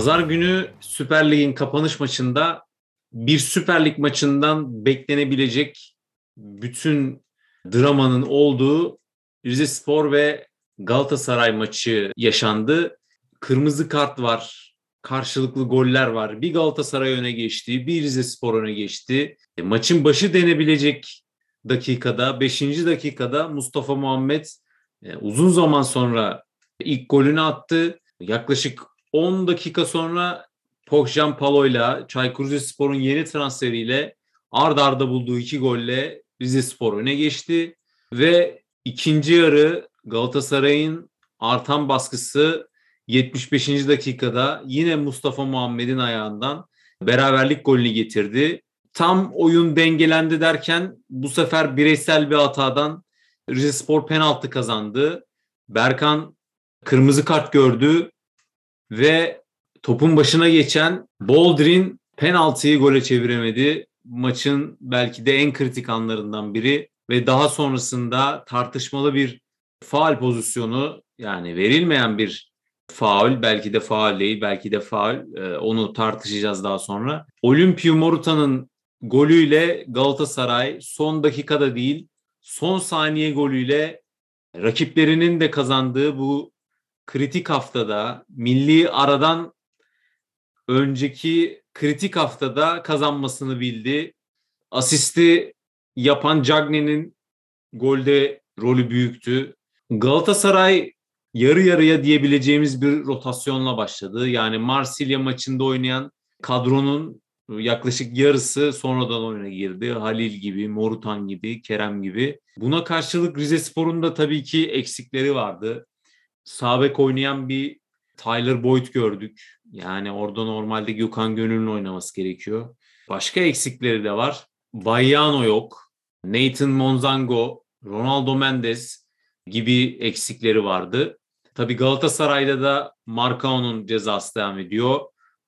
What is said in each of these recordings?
Pazar günü Süper Lig'in kapanış maçında bir Süper Lig maçından beklenebilecek bütün dramanın olduğu Rize Spor ve Galatasaray maçı yaşandı. Kırmızı kart var, karşılıklı goller var. Bir Galatasaray öne geçti, bir Rize Spor öne geçti. E, maçın başı denebilecek dakikada, 5. dakikada Mustafa Muhammed e, uzun zaman sonra ilk golünü attı. Yaklaşık 10 dakika sonra Pohjan Palo'yla Çaykur Rizespor'un yeni transferiyle ard arda bulduğu iki golle Rizespor öne geçti ve ikinci yarı Galatasaray'ın artan baskısı 75. dakikada yine Mustafa Muhammed'in ayağından beraberlik golünü getirdi. Tam oyun dengelendi derken bu sefer bireysel bir hatadan Rizespor penaltı kazandı. Berkan kırmızı kart gördü ve topun başına geçen Boldrin penaltıyı gole çeviremedi. Maçın belki de en kritik anlarından biri ve daha sonrasında tartışmalı bir faal pozisyonu yani verilmeyen bir faul belki de faul değil belki de faul ee, onu tartışacağız daha sonra. Olimpiyo Morutan'ın golüyle Galatasaray son dakikada değil son saniye golüyle rakiplerinin de kazandığı bu kritik haftada milli aradan önceki kritik haftada kazanmasını bildi. Asisti yapan Cagney'nin golde rolü büyüktü. Galatasaray yarı yarıya diyebileceğimiz bir rotasyonla başladı. Yani Marsilya maçında oynayan kadronun yaklaşık yarısı sonradan oyuna girdi. Halil gibi, Morutan gibi, Kerem gibi. Buna karşılık Rize Spor'un da tabii ki eksikleri vardı. Sabek oynayan bir Tyler Boyd gördük. Yani orada normalde Gökhan Gönül'ün oynaması gerekiyor. Başka eksikleri de var. Vayano yok. Nathan Monzango, Ronaldo Mendes gibi eksikleri vardı. Tabii Galatasaray'da da Marcao'nun cezası devam ediyor.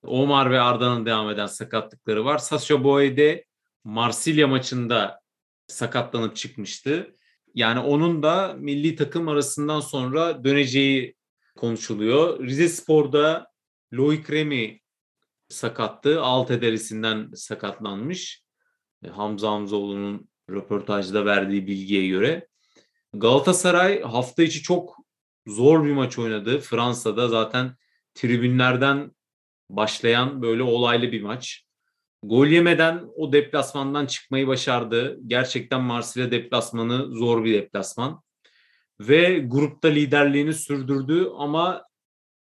Omar ve Arda'nın devam eden sakatlıkları var. Sasha Boye Marsilya maçında sakatlanıp çıkmıştı. Yani onun da milli takım arasından sonra döneceği konuşuluyor. Rize Spor'da Loic Remy sakattı. Alt ederisinden sakatlanmış. E, Hamza Hamzoğlu'nun röportajda verdiği bilgiye göre. Galatasaray hafta içi çok zor bir maç oynadı. Fransa'da zaten tribünlerden başlayan böyle olaylı bir maç. Gol yemeden o deplasmandan çıkmayı başardı. Gerçekten Marsilya deplasmanı zor bir deplasman. Ve grupta liderliğini sürdürdü ama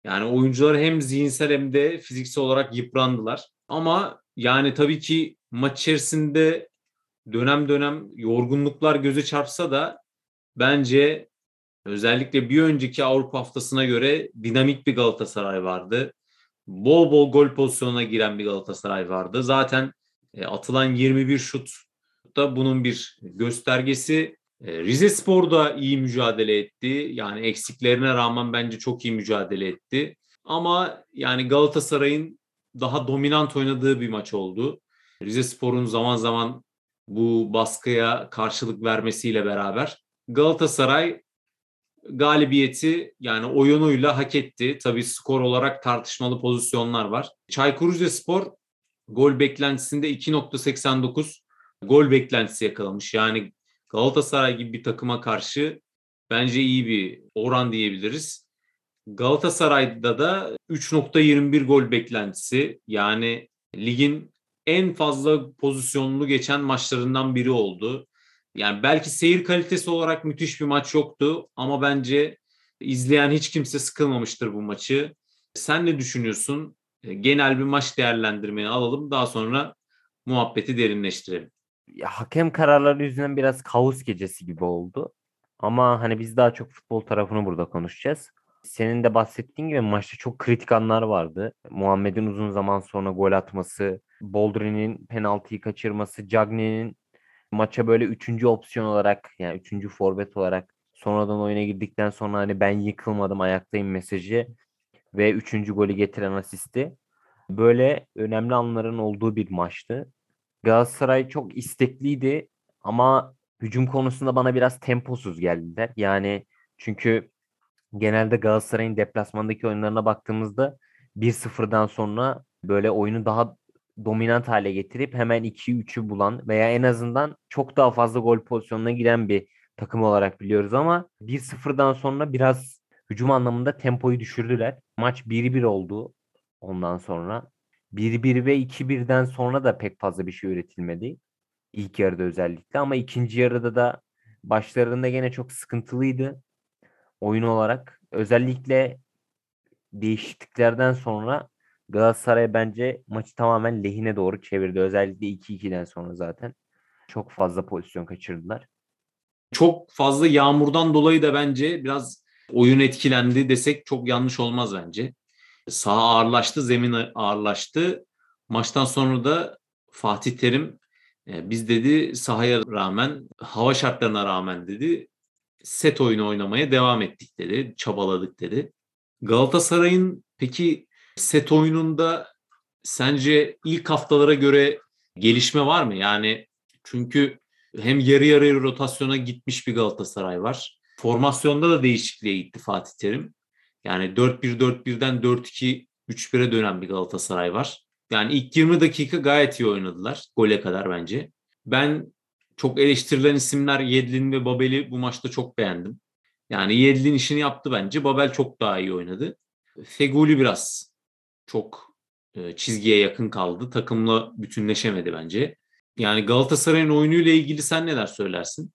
yani oyuncular hem zihinsel hem de fiziksel olarak yıprandılar. Ama yani tabii ki maç içerisinde dönem dönem yorgunluklar göze çarpsa da bence özellikle bir önceki Avrupa haftasına göre dinamik bir Galatasaray vardı. Bol bol gol pozisyonuna giren bir Galatasaray vardı. Zaten e, atılan 21 şut da bunun bir göstergesi. E, Rize Spor da iyi mücadele etti. Yani eksiklerine rağmen bence çok iyi mücadele etti. Ama yani Galatasaray'ın daha dominant oynadığı bir maç oldu. Rize Spor'un zaman zaman bu baskıya karşılık vermesiyle beraber Galatasaray galibiyeti yani oyunuyla hak etti. Tabii skor olarak tartışmalı pozisyonlar var. Çaykur Rizespor gol beklentisinde 2.89 gol beklentisi yakalamış. Yani Galatasaray gibi bir takıma karşı bence iyi bir oran diyebiliriz. Galatasaray'da da 3.21 gol beklentisi yani ligin en fazla pozisyonlu geçen maçlarından biri oldu. Yani belki seyir kalitesi olarak müthiş bir maç yoktu ama bence izleyen hiç kimse sıkılmamıştır bu maçı. Sen ne düşünüyorsun? Genel bir maç değerlendirmeni alalım. Daha sonra muhabbeti derinleştirelim ya, hakem kararları yüzünden biraz kaos gecesi gibi oldu. Ama hani biz daha çok futbol tarafını burada konuşacağız. Senin de bahsettiğin gibi maçta çok kritik anlar vardı. Muhammed'in uzun zaman sonra gol atması, Boldrin'in penaltıyı kaçırması, Cagney'in maça böyle üçüncü opsiyon olarak yani üçüncü forvet olarak sonradan oyuna girdikten sonra hani ben yıkılmadım ayaktayım mesajı ve üçüncü golü getiren asisti. Böyle önemli anların olduğu bir maçtı. Galatasaray çok istekliydi ama hücum konusunda bana biraz temposuz geldiler. Yani çünkü genelde Galatasaray'ın deplasmandaki oyunlarına baktığımızda 1-0'dan sonra böyle oyunu daha dominant hale getirip hemen 2-3'ü bulan veya en azından çok daha fazla gol pozisyonuna giden bir takım olarak biliyoruz ama 1-0'dan sonra biraz hücum anlamında tempoyu düşürdüler. Maç 1-1 oldu ondan sonra. 1-1 ve 2-1'den sonra da pek fazla bir şey üretilmedi. İlk yarıda özellikle ama ikinci yarıda da başlarında gene çok sıkıntılıydı oyun olarak. Özellikle değişikliklerden sonra Galatasaray bence maçı tamamen lehine doğru çevirdi. Özellikle 2-2'den sonra zaten çok fazla pozisyon kaçırdılar. Çok fazla yağmurdan dolayı da bence biraz oyun etkilendi desek çok yanlış olmaz bence. Saha ağırlaştı, zemin ağırlaştı. Maçtan sonra da Fatih Terim e, biz dedi sahaya rağmen, hava şartlarına rağmen dedi set oyunu oynamaya devam ettik dedi, çabaladık dedi. Galatasaray'ın peki set oyununda sence ilk haftalara göre gelişme var mı? Yani çünkü hem yarı yarı rotasyona gitmiş bir Galatasaray var. Formasyonda da değişikliğe gitti Fatih Terim. Yani 4-1-4-1'den 4-2-3-1'e dönen bir Galatasaray var. Yani ilk 20 dakika gayet iyi oynadılar. Gole kadar bence. Ben çok eleştirilen isimler Yedlin ve Babel'i bu maçta çok beğendim. Yani Yedlin işini yaptı bence. Babel çok daha iyi oynadı. Feguli biraz çok e, çizgiye yakın kaldı. Takımla bütünleşemedi bence. Yani Galatasaray'ın oyunuyla ilgili sen neler söylersin?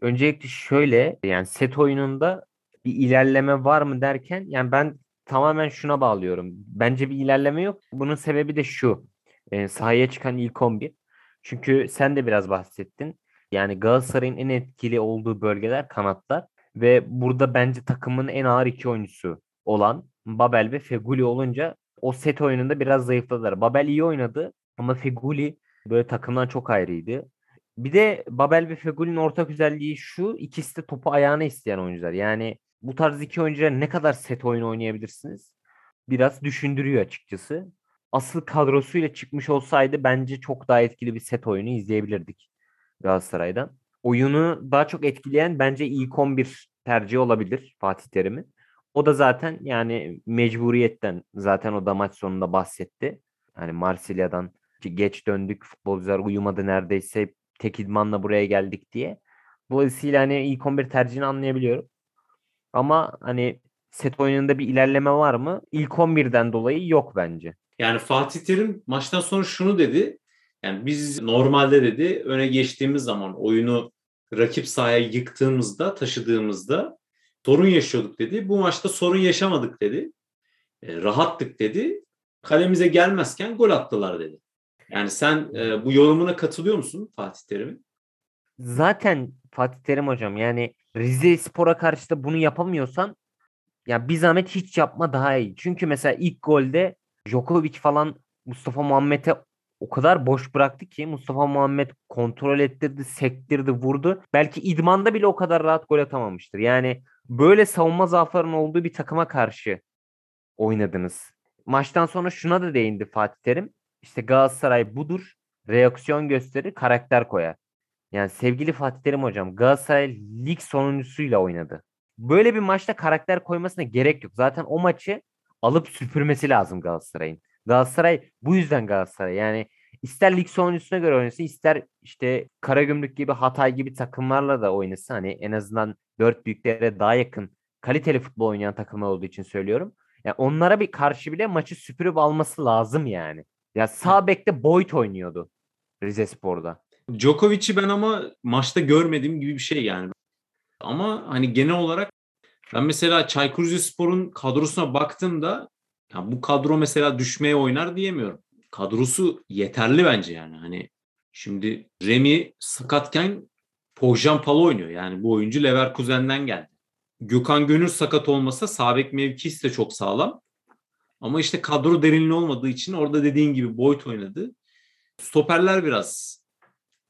Öncelikle şöyle yani set oyununda bir ilerleme var mı derken yani ben tamamen şuna bağlıyorum. Bence bir ilerleme yok. Bunun sebebi de şu. E, sahaya çıkan ilk 11. Çünkü sen de biraz bahsettin. Yani Galatasaray'ın en etkili olduğu bölgeler kanatlar ve burada bence takımın en ağır iki oyuncusu olan Babel ve Feguli olunca o set oyununda biraz zayıfladılar. Babel iyi oynadı ama Feguli böyle takımdan çok ayrıydı. Bir de Babel ve Feguli'nin ortak özelliği şu ikisi de topu ayağına isteyen oyuncular. Yani bu tarz iki oyuncular ne kadar set oyunu oynayabilirsiniz? Biraz düşündürüyor açıkçası. Asıl kadrosuyla çıkmış olsaydı bence çok daha etkili bir set oyunu izleyebilirdik Galatasaray'dan. Oyunu daha çok etkileyen bence ilk 11 tercih olabilir Fatih Terim'in. O da zaten yani mecburiyetten zaten o da maç sonunda bahsetti. Hani Marsilya'dan geç döndük futbolcular uyumadı neredeyse tek idmanla buraya geldik diye. Dolayısıyla hani ilk 11 tercihini anlayabiliyorum. Ama hani set oyununda bir ilerleme var mı? İlk 11'den dolayı yok bence. Yani Fatih Terim maçtan sonra şunu dedi. Yani biz normalde dedi öne geçtiğimiz zaman oyunu rakip sahaya yıktığımızda, taşıdığımızda sorun yaşıyorduk dedi. Bu maçta sorun yaşamadık dedi. E, rahattık dedi. Kalemize gelmezken gol attılar dedi. Yani sen e, bu yorumuna katılıyor musun Fatih Terim'in? Zaten Fatih Terim hocam yani Rize Spor'a karşı da bunu yapamıyorsan ya bir zahmet hiç yapma daha iyi. Çünkü mesela ilk golde Djokovic falan Mustafa Muhammed'e o kadar boş bıraktı ki Mustafa Muhammed kontrol ettirdi, sektirdi, vurdu. Belki idmanda bile o kadar rahat gol atamamıştır. Yani böyle savunma zaaflarının olduğu bir takıma karşı oynadınız. Maçtan sonra şuna da değindi Fatih Terim. İşte Galatasaray budur. Reaksiyon gösterir, karakter koyar. Yani sevgili Fatih Terim hocam Galatasaray lig sonuncusuyla oynadı. Böyle bir maçta karakter koymasına gerek yok. Zaten o maçı alıp süpürmesi lazım Galatasaray'ın. Galatasaray bu yüzden Galatasaray. Yani ister lig sonuncusuna göre oynasın ister işte Karagümrük gibi Hatay gibi takımlarla da oynasın. Hani en azından dört büyüklere daha yakın kaliteli futbol oynayan takımlar olduğu için söylüyorum. Yani onlara bir karşı bile maçı süpürüp alması lazım yani. Ya sağ bekte Boyd oynuyordu Rize Spor'da. Djokovic'i ben ama maçta görmediğim gibi bir şey yani. Ama hani genel olarak ben mesela Çaykur Rizespor'un kadrosuna baktığımda ya bu kadro mesela düşmeye oynar diyemiyorum. Kadrosu yeterli bence yani. Hani şimdi Remy sakatken Pogjan Palo oynuyor. Yani bu oyuncu Leverkusen'den geldi. Gökhan Gönül sakat olmasa sabek mevkisi de çok sağlam. Ama işte kadro derinliği olmadığı için orada dediğin gibi Boyd oynadı. Stoperler biraz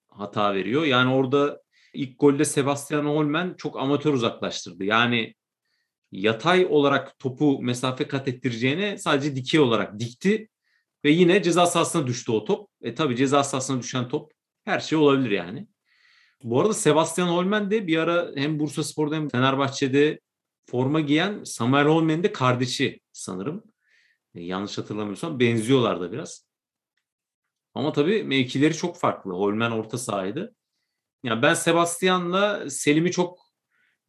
hata veriyor. Yani orada ilk golde Sebastian Holmen çok amatör uzaklaştırdı. Yani yatay olarak topu mesafe kat ettireceğine sadece dikey olarak dikti ve yine ceza sahasına düştü o top. E tabi ceza sahasına düşen top her şey olabilir yani. Bu arada Sebastian Holmen de bir ara hem Bursa Spor'da hem Fenerbahçe'de forma giyen Samuel Holmen'in de kardeşi sanırım. E, yanlış hatırlamıyorsam benziyorlar da biraz. Ama tabii mevkileri çok farklı. Holmen orta sahaydı. Yani ben Sebastian'la Selim'i çok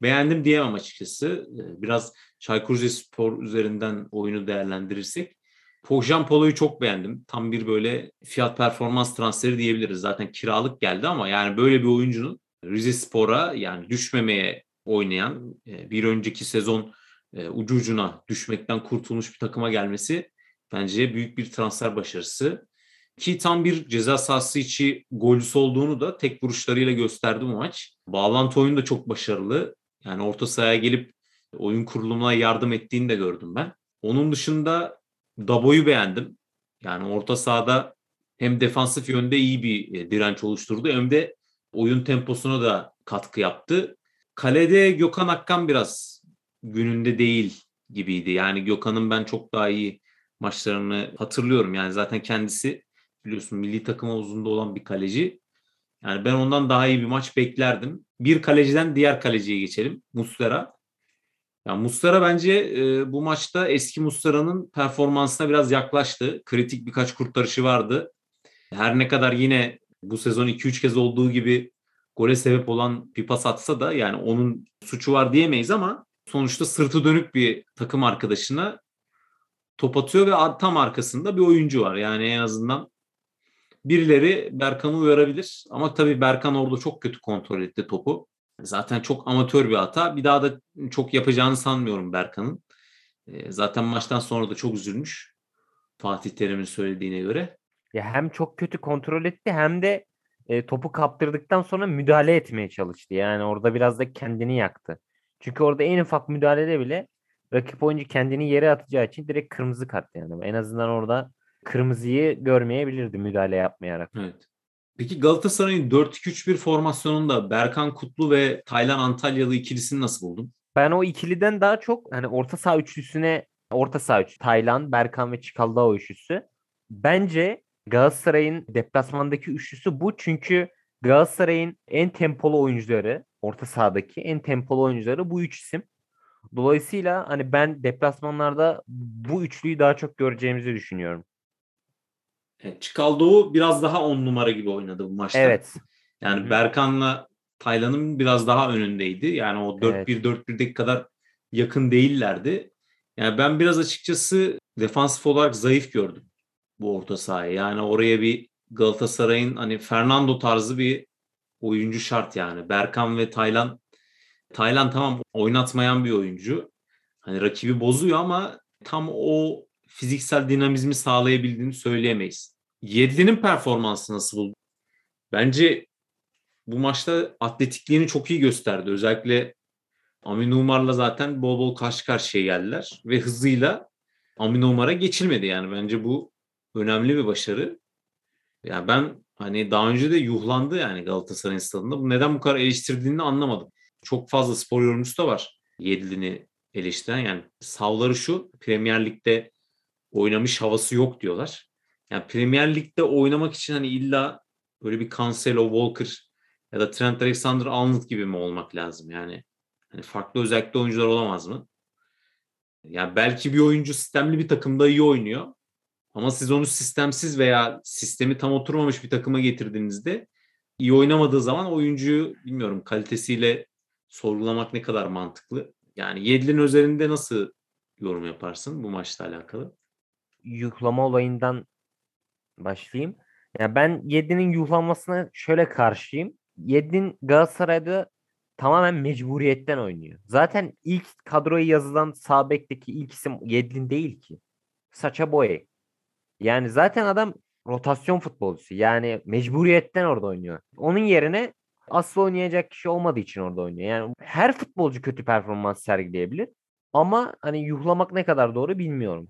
beğendim diyemem açıkçası. E, biraz Çaykur Rizespor üzerinden oyunu değerlendirirsek. Pogjan Polo'yu çok beğendim. Tam bir böyle fiyat performans transferi diyebiliriz. Zaten kiralık geldi ama yani böyle bir oyuncunun Rizespor'a yani düşmemeye oynayan e, bir önceki sezon e, ucu ucuna düşmekten kurtulmuş bir takıma gelmesi bence büyük bir transfer başarısı. Ki tam bir ceza sahası içi golcüsü olduğunu da tek vuruşlarıyla gösterdi bu maç. Bağlantı oyunu da çok başarılı. Yani orta sahaya gelip oyun kurulumuna yardım ettiğini de gördüm ben. Onun dışında Dabo'yu beğendim. Yani orta sahada hem defansif yönde iyi bir e, direnç oluşturdu hem de oyun temposuna da katkı yaptı. Kalede Gökhan Akkan biraz gününde değil gibiydi. Yani Gökhan'ın ben çok daha iyi maçlarını hatırlıyorum. Yani zaten kendisi biliyorsun milli takım havuzunda olan bir kaleci. Yani ben ondan daha iyi bir maç beklerdim. Bir kaleciden diğer kaleciye geçelim. Muslera. Yani Muslera bence e, bu maçta eski Muslera'nın performansına biraz yaklaştı. Kritik birkaç kurtarışı vardı. Her ne kadar yine bu sezon 2-3 kez olduğu gibi gole sebep olan bir pas atsa da yani onun suçu var diyemeyiz ama sonuçta sırtı dönük bir takım arkadaşına top atıyor ve tam arkasında bir oyuncu var. Yani en azından birileri Berkan'ı uyarabilir. Ama tabii Berkan orada çok kötü kontrol etti topu. Zaten çok amatör bir hata. Bir daha da çok yapacağını sanmıyorum Berkan'ın. Ee, zaten maçtan sonra da çok üzülmüş. Fatih Terim'in söylediğine göre. Ya hem çok kötü kontrol etti hem de e, topu kaptırdıktan sonra müdahale etmeye çalıştı. Yani orada biraz da kendini yaktı. Çünkü orada en ufak müdahalede bile rakip oyuncu kendini yere atacağı için direkt kırmızı kart yani. En azından orada kırmızıyı görmeyebilirdi müdahale yapmayarak. Evet. Peki Galatasaray'ın 4-2-3-1 formasyonunda Berkan Kutlu ve Taylan Antalyalı ikilisini nasıl buldun? Ben o ikiliden daha çok hani orta saha üçlüsüne orta saha üçlüsü Taylan, Berkan ve Çikaldao üçlüsü. Bence Galatasaray'ın deplasmandaki üçlüsü bu çünkü Galatasaray'ın en tempolu oyuncuları, orta sahadaki en tempolu oyuncuları bu üç isim. Dolayısıyla hani ben deplasmanlarda bu üçlüyü daha çok göreceğimizi düşünüyorum. Evet, Çikaldoğu biraz daha on numara gibi oynadı bu maçta. Evet. Yani Berkan'la Taylan'ın biraz daha önündeydi. Yani o 4-1-4-1'deki evet. kadar yakın değillerdi. Yani ben biraz açıkçası defansif olarak zayıf gördüm bu orta sahayı. Yani oraya bir Galatasaray'ın hani Fernando tarzı bir oyuncu şart yani. Berkan ve Taylan Taylan tamam oynatmayan bir oyuncu. Hani rakibi bozuyor ama tam o fiziksel dinamizmi sağlayabildiğini söyleyemeyiz. Yedlin'in performansı nasıl buldu? Bence bu maçta atletikliğini çok iyi gösterdi. Özellikle Amin Umar'la zaten bol bol karşı karşıya geldiler ve hızıyla Amin Umar'a geçilmedi yani. Bence bu önemli bir başarı. Yani ben hani daha önce de yuhlandı yani Galatasaray stadında. Bu neden bu kadar eleştirdiğini anlamadım. Çok fazla spor yorumcusu da var Yedlin'i eleştiren. Yani savları şu Premier Lig'de oynamış havası yok diyorlar. Yani Premier Lig'de oynamak için hani illa böyle bir Cancelo, Walker ya da Trent Alexander-Arnold gibi mi olmak lazım yani? Hani farklı özellikle oyuncular olamaz mı? Yani belki bir oyuncu sistemli bir takımda iyi oynuyor. Ama siz onu sistemsiz veya sistemi tam oturmamış bir takıma getirdiğinizde iyi oynamadığı zaman oyuncuyu bilmiyorum kalitesiyle sorgulamak ne kadar mantıklı. Yani Yedlin üzerinde nasıl yorum yaparsın bu maçla alakalı? Yuhlama olayından başlayayım. Yani ben Yedlin'in yuhlanmasına şöyle karşıyım. Yedlin Galatasaray'da tamamen mecburiyetten oynuyor. Zaten ilk kadroya yazılan sağ bekteki ilk isim Yedlin değil ki. Saça Boye. Yani zaten adam rotasyon futbolcusu. Yani mecburiyetten orada oynuyor. Onun yerine asıl oynayacak kişi olmadığı için orada oynuyor. Yani her futbolcu kötü performans sergileyebilir. Ama hani yuhlamak ne kadar doğru bilmiyorum.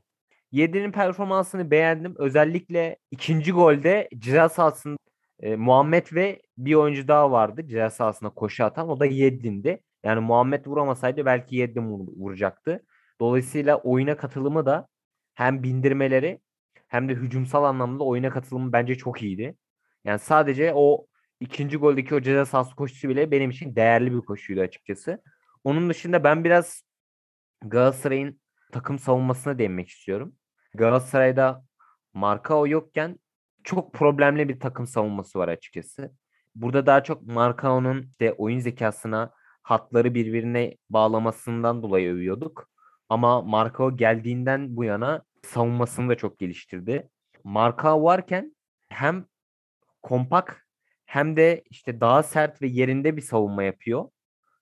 Yedlin'in performansını beğendim. Özellikle ikinci golde ceza sahasında e, Muhammed ve bir oyuncu daha vardı ceza sahasına koşu atan. O da Yedlin'di. Yani Muhammed vuramasaydı belki Yedlin vuracaktı. Dolayısıyla oyuna katılımı da hem bindirmeleri hem de hücumsal anlamda oyuna katılımı bence çok iyiydi. Yani sadece o ikinci goldeki o ceza sahası koşusu bile benim için değerli bir koşuydu açıkçası. Onun dışında ben biraz Galatasaray'ın takım savunmasına değinmek istiyorum. Galatasaray'da Markao yokken çok problemli bir takım savunması var açıkçası. Burada daha çok Markao'nun de oyun zekasına hatları birbirine bağlamasından dolayı övüyorduk. Ama Markao geldiğinden bu yana savunmasını da çok geliştirdi. Markao varken hem kompak hem de işte daha sert ve yerinde bir savunma yapıyor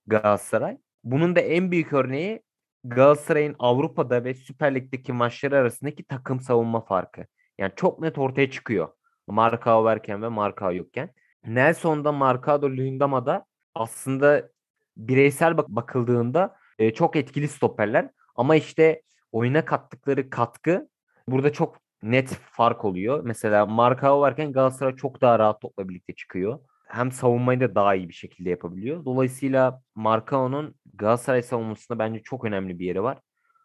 Galatasaray. Bunun da en büyük örneği Galatasaray'ın Avrupa'da ve Süper Lig'deki maçları arasındaki takım savunma farkı. Yani çok net ortaya çıkıyor. Markao varken ve Markao yokken. Nelson'da, Marcado, Luyendama'da aslında bireysel bak bakıldığında e, çok etkili stoperler. Ama işte oyuna kattıkları katkı burada çok net fark oluyor. Mesela Markao varken Galatasaray çok daha rahat topla birlikte çıkıyor. Hem savunmayı da daha iyi bir şekilde yapabiliyor. Dolayısıyla Markao'nun Galatasaray savunmasında bence çok önemli bir yeri var.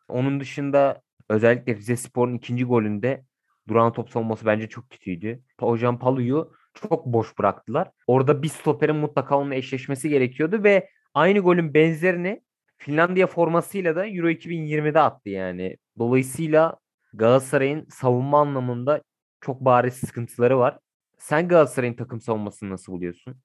Onun dışında özellikle Rize Spor'un ikinci golünde duran top savunması bence çok kötüydü. Hocam Palu'yu çok boş bıraktılar. Orada bir stoperin mutlaka onunla eşleşmesi gerekiyordu ve aynı golün benzerini Finlandiya formasıyla da Euro 2020'de attı yani. Dolayısıyla Galatasaray'ın savunma anlamında çok bariz sıkıntıları var. Sen Galatasaray'ın takım savunmasını nasıl buluyorsun?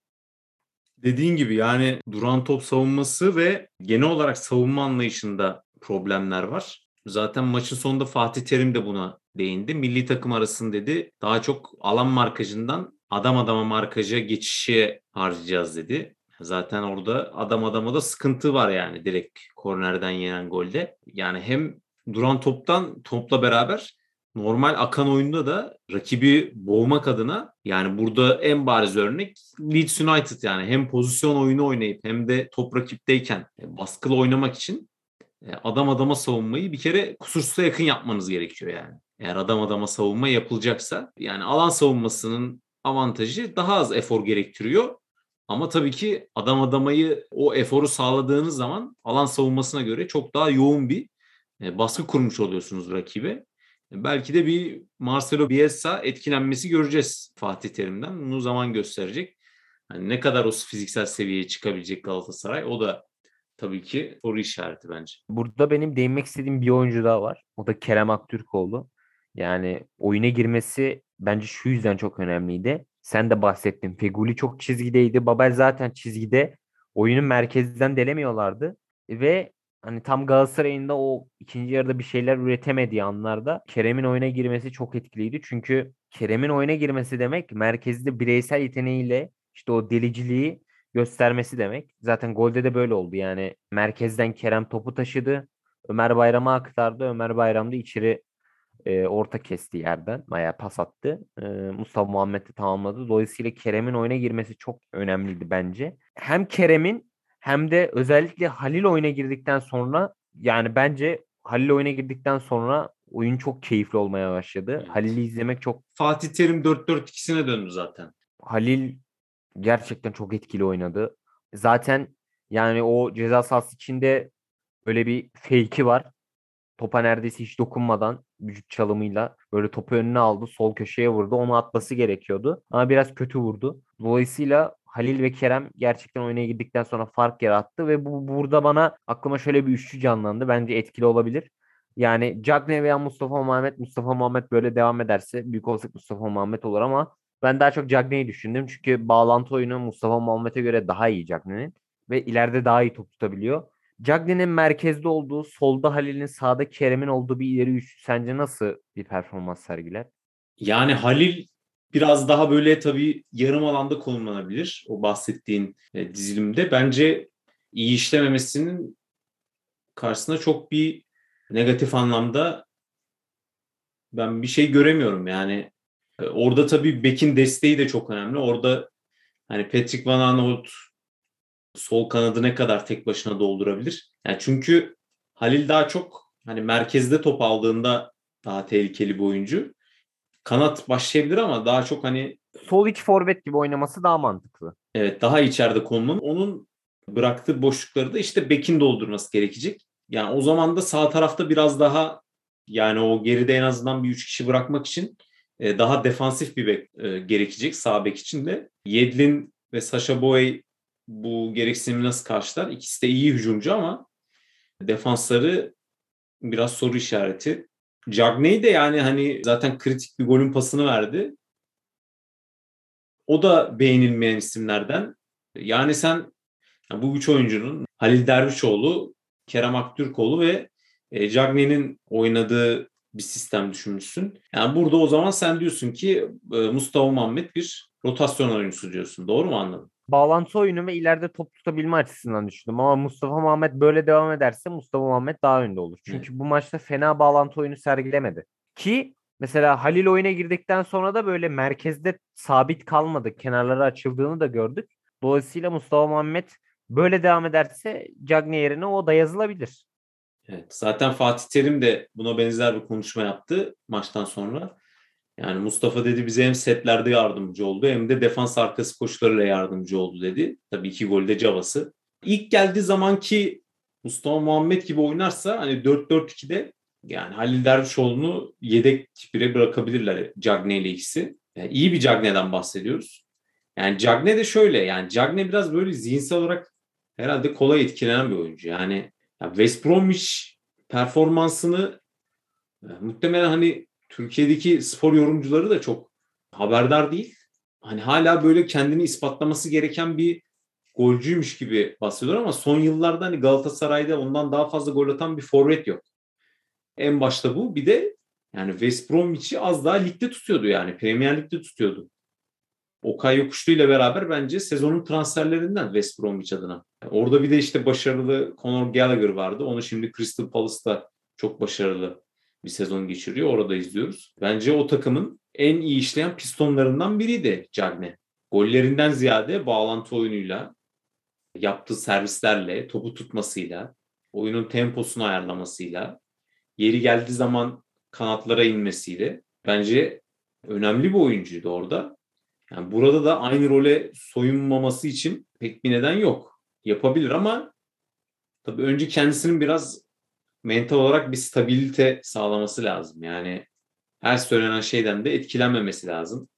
Dediğin gibi yani duran top savunması ve genel olarak savunma anlayışında problemler var. Zaten maçın sonunda Fatih Terim de buna değindi. Milli takım arasında dedi daha çok alan markajından adam adama markaja geçişe harcayacağız dedi. Zaten orada adam adama da sıkıntı var yani direkt kornerden yenen golde. Yani hem duran toptan topla beraber normal akan oyunda da rakibi boğmak adına yani burada en bariz örnek Leeds United yani hem pozisyon oyunu oynayıp hem de top rakipteyken baskılı oynamak için e, adam adama savunmayı bir kere kusursuza yakın yapmanız gerekiyor yani. Eğer adam adama savunma yapılacaksa yani alan savunmasının avantajı daha az efor gerektiriyor. Ama tabii ki adam adamayı o eforu sağladığınız zaman alan savunmasına göre çok daha yoğun bir e, baskı kurmuş oluyorsunuz rakibe. Belki de bir Marcelo Bielsa etkilenmesi göreceğiz Fatih Terim'den. Bunu zaman gösterecek. Yani ne kadar o fiziksel seviyeye çıkabilecek Galatasaray o da tabii ki soru işareti bence. Burada benim değinmek istediğim bir oyuncu daha var. O da Kerem Aktürkoğlu. Yani oyuna girmesi bence şu yüzden çok önemliydi. Sen de bahsettin. Feguli çok çizgideydi. Babel zaten çizgide. Oyunu merkezden delemiyorlardı. Ve hani tam Galatasaray'ın da o ikinci yarıda bir şeyler üretemediği anlarda Kerem'in oyuna girmesi çok etkiliydi. Çünkü Kerem'in oyuna girmesi demek merkezde bireysel yeteneğiyle işte o deliciliği göstermesi demek. Zaten golde de böyle oldu. Yani merkezden Kerem topu taşıdı. Ömer Bayram'a aktardı. Ömer Bayram da içeri e, orta kesti yerden. Bayağı pas attı. E, Mustafa Muhammed de tamamladı. Dolayısıyla Kerem'in oyuna girmesi çok önemliydi bence. Hem Kerem'in hem de özellikle Halil oyuna girdikten sonra yani bence Halil oyuna girdikten sonra oyun çok keyifli olmaya başladı. Evet. Halil'i izlemek çok... Fatih Terim 4-4-2'sine döndü zaten. Halil gerçekten çok etkili oynadı. Zaten yani o ceza sahası içinde öyle bir fake'i var. Topa neredeyse hiç dokunmadan vücut çalımıyla böyle topu önüne aldı. Sol köşeye vurdu. Onu atması gerekiyordu. Ama biraz kötü vurdu. Dolayısıyla Halil ve Kerem gerçekten oyuna girdikten sonra fark yarattı ve bu burada bana aklıma şöyle bir üçlü canlandı. Bence etkili olabilir. Yani Cagne veya Mustafa Muhammed, Mustafa Muhammed böyle devam ederse büyük olsak Mustafa Muhammed olur ama ben daha çok Cagne'yi düşündüm. Çünkü bağlantı oyunu Mustafa Muhammed'e göre daha iyi Cagne'nin ve ileride daha iyi top tutabiliyor. Cagney'in merkezde olduğu, solda Halil'in, sağda Kerem'in olduğu bir ileri üçlü sence nasıl bir performans sergiler? Yani Halil biraz daha böyle tabii yarım alanda konumlanabilir o bahsettiğin e, dizilimde. Bence iyi işlememesinin karşısında çok bir negatif anlamda ben bir şey göremiyorum. Yani e, orada tabii Beck'in desteği de çok önemli. Orada hani Patrick Van Aanholt sol kanadı ne kadar tek başına doldurabilir? Yani çünkü Halil daha çok hani merkezde top aldığında daha tehlikeli bir oyuncu. Kanat başlayabilir ama daha çok hani sol iki forvet gibi oynaması daha mantıklı. Evet, daha içeride konumlanın. Onun bıraktığı boşlukları da işte Bekin doldurması gerekecek. Yani o zaman da sağ tarafta biraz daha yani o geride en azından bir üç kişi bırakmak için e, daha defansif bir bek e, gerekecek sağ bek için de. Yedlin ve Sasha Boy bu gereksinimi nasıl karşılar? İkisi de iyi hücumcu ama defansları biraz soru işareti. Cagney de yani hani zaten kritik bir golün pasını verdi. O da beğenilmeyen isimlerden. Yani sen yani bu üç oyuncunun Halil Dervişoğlu, Kerem Aktürkoğlu ve e, Cagney'in oynadığı bir sistem düşünmüşsün. Yani burada o zaman sen diyorsun ki e, Mustafa Muhammed bir rotasyon oyuncusu diyorsun. Doğru mu anladım? Bağlantı oyunu ve ileride top tutabilme açısından düşündüm. Ama Mustafa Muhammed böyle devam ederse Mustafa Muhammed daha önde olur. Çünkü bu maçta fena bağlantı oyunu sergilemedi. Ki mesela Halil oyuna girdikten sonra da böyle merkezde sabit kalmadı. Kenarları açıldığını da gördük. Dolayısıyla Mustafa Muhammed böyle devam ederse Cagney yerine o da yazılabilir. Evet, zaten Fatih Terim de buna benzer bir konuşma yaptı maçtan sonra. Yani Mustafa dedi bize hem setlerde yardımcı oldu hem de defans arkası koşularıyla yardımcı oldu dedi. Tabii iki golde cabası. İlk geldiği zamanki Mustafa Muhammed gibi oynarsa hani 4-4-2'de yani Halil Dervişoğlu'nu yedek bire bırakabilirler Cagney ile ikisi. Yani iyi bir Cagney'den bahsediyoruz. Yani Cagney de şöyle yani Cagney biraz böyle zihinsel olarak herhalde kolay etkilenen bir oyuncu. Yani ya West Bromwich performansını e, muhtemelen hani Türkiye'deki spor yorumcuları da çok haberdar değil. Hani hala böyle kendini ispatlaması gereken bir golcüymüş gibi bahsediyorlar ama son yıllarda hani Galatasaray'da ondan daha fazla gol atan bir forvet yok. En başta bu. Bir de yani West Bromwich'i az daha ligde tutuyordu yani. Premier Lig'de tutuyordu. Okay Yokuşlu ile beraber bence sezonun transferlerinden West Bromwich adına. Orada bir de işte başarılı Conor Gallagher vardı. Onu şimdi Crystal Palace'ta çok başarılı bir sezon geçiriyor. Orada izliyoruz. Bence o takımın en iyi işleyen pistonlarından biriydi Cagne. Gollerinden ziyade bağlantı oyunuyla, yaptığı servislerle, topu tutmasıyla, oyunun temposunu ayarlamasıyla, yeri geldiği zaman kanatlara inmesiyle bence önemli bir oyuncuydu orada. Yani burada da aynı role soyunmaması için pek bir neden yok. Yapabilir ama tabii önce kendisinin biraz mental olarak bir stabilite sağlaması lazım. Yani her söylenen şeyden de etkilenmemesi lazım.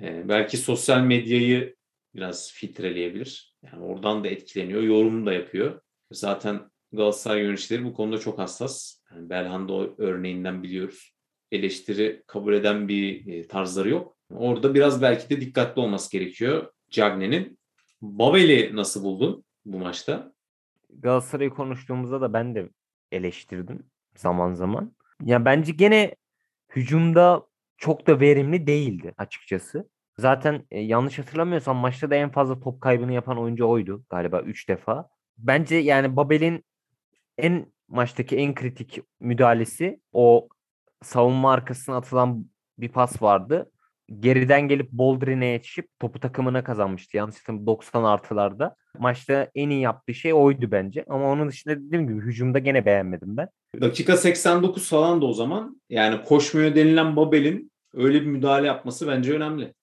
Ee, belki sosyal medyayı biraz filtreleyebilir. Yani oradan da etkileniyor, yorum da yapıyor. Zaten Galatasaray yöneticileri bu konuda çok hassas. Yani Belhanda örneğinden biliyoruz. Eleştiri kabul eden bir e, tarzları yok. Orada biraz belki de dikkatli olması gerekiyor Cagney'in. Babel'i nasıl buldun bu maçta? Galatasaray'ı konuştuğumuzda da ben de eleştirdim zaman zaman. Ya bence gene hücumda çok da verimli değildi açıkçası. Zaten e, yanlış hatırlamıyorsam maçta da en fazla top kaybını yapan oyuncu oydu galiba 3 defa. Bence yani Babel'in en maçtaki en kritik müdahalesi o savunma arkasına atılan bir pas vardı geriden gelip Boldrin'e yetişip topu takımına kazanmıştı. Yanlış 90 artılarda. Maçta en iyi yaptığı şey oydu bence. Ama onun dışında dediğim gibi hücumda gene beğenmedim ben. Dakika 89 falan da o zaman. Yani koşmuyor denilen Babel'in öyle bir müdahale yapması bence önemli.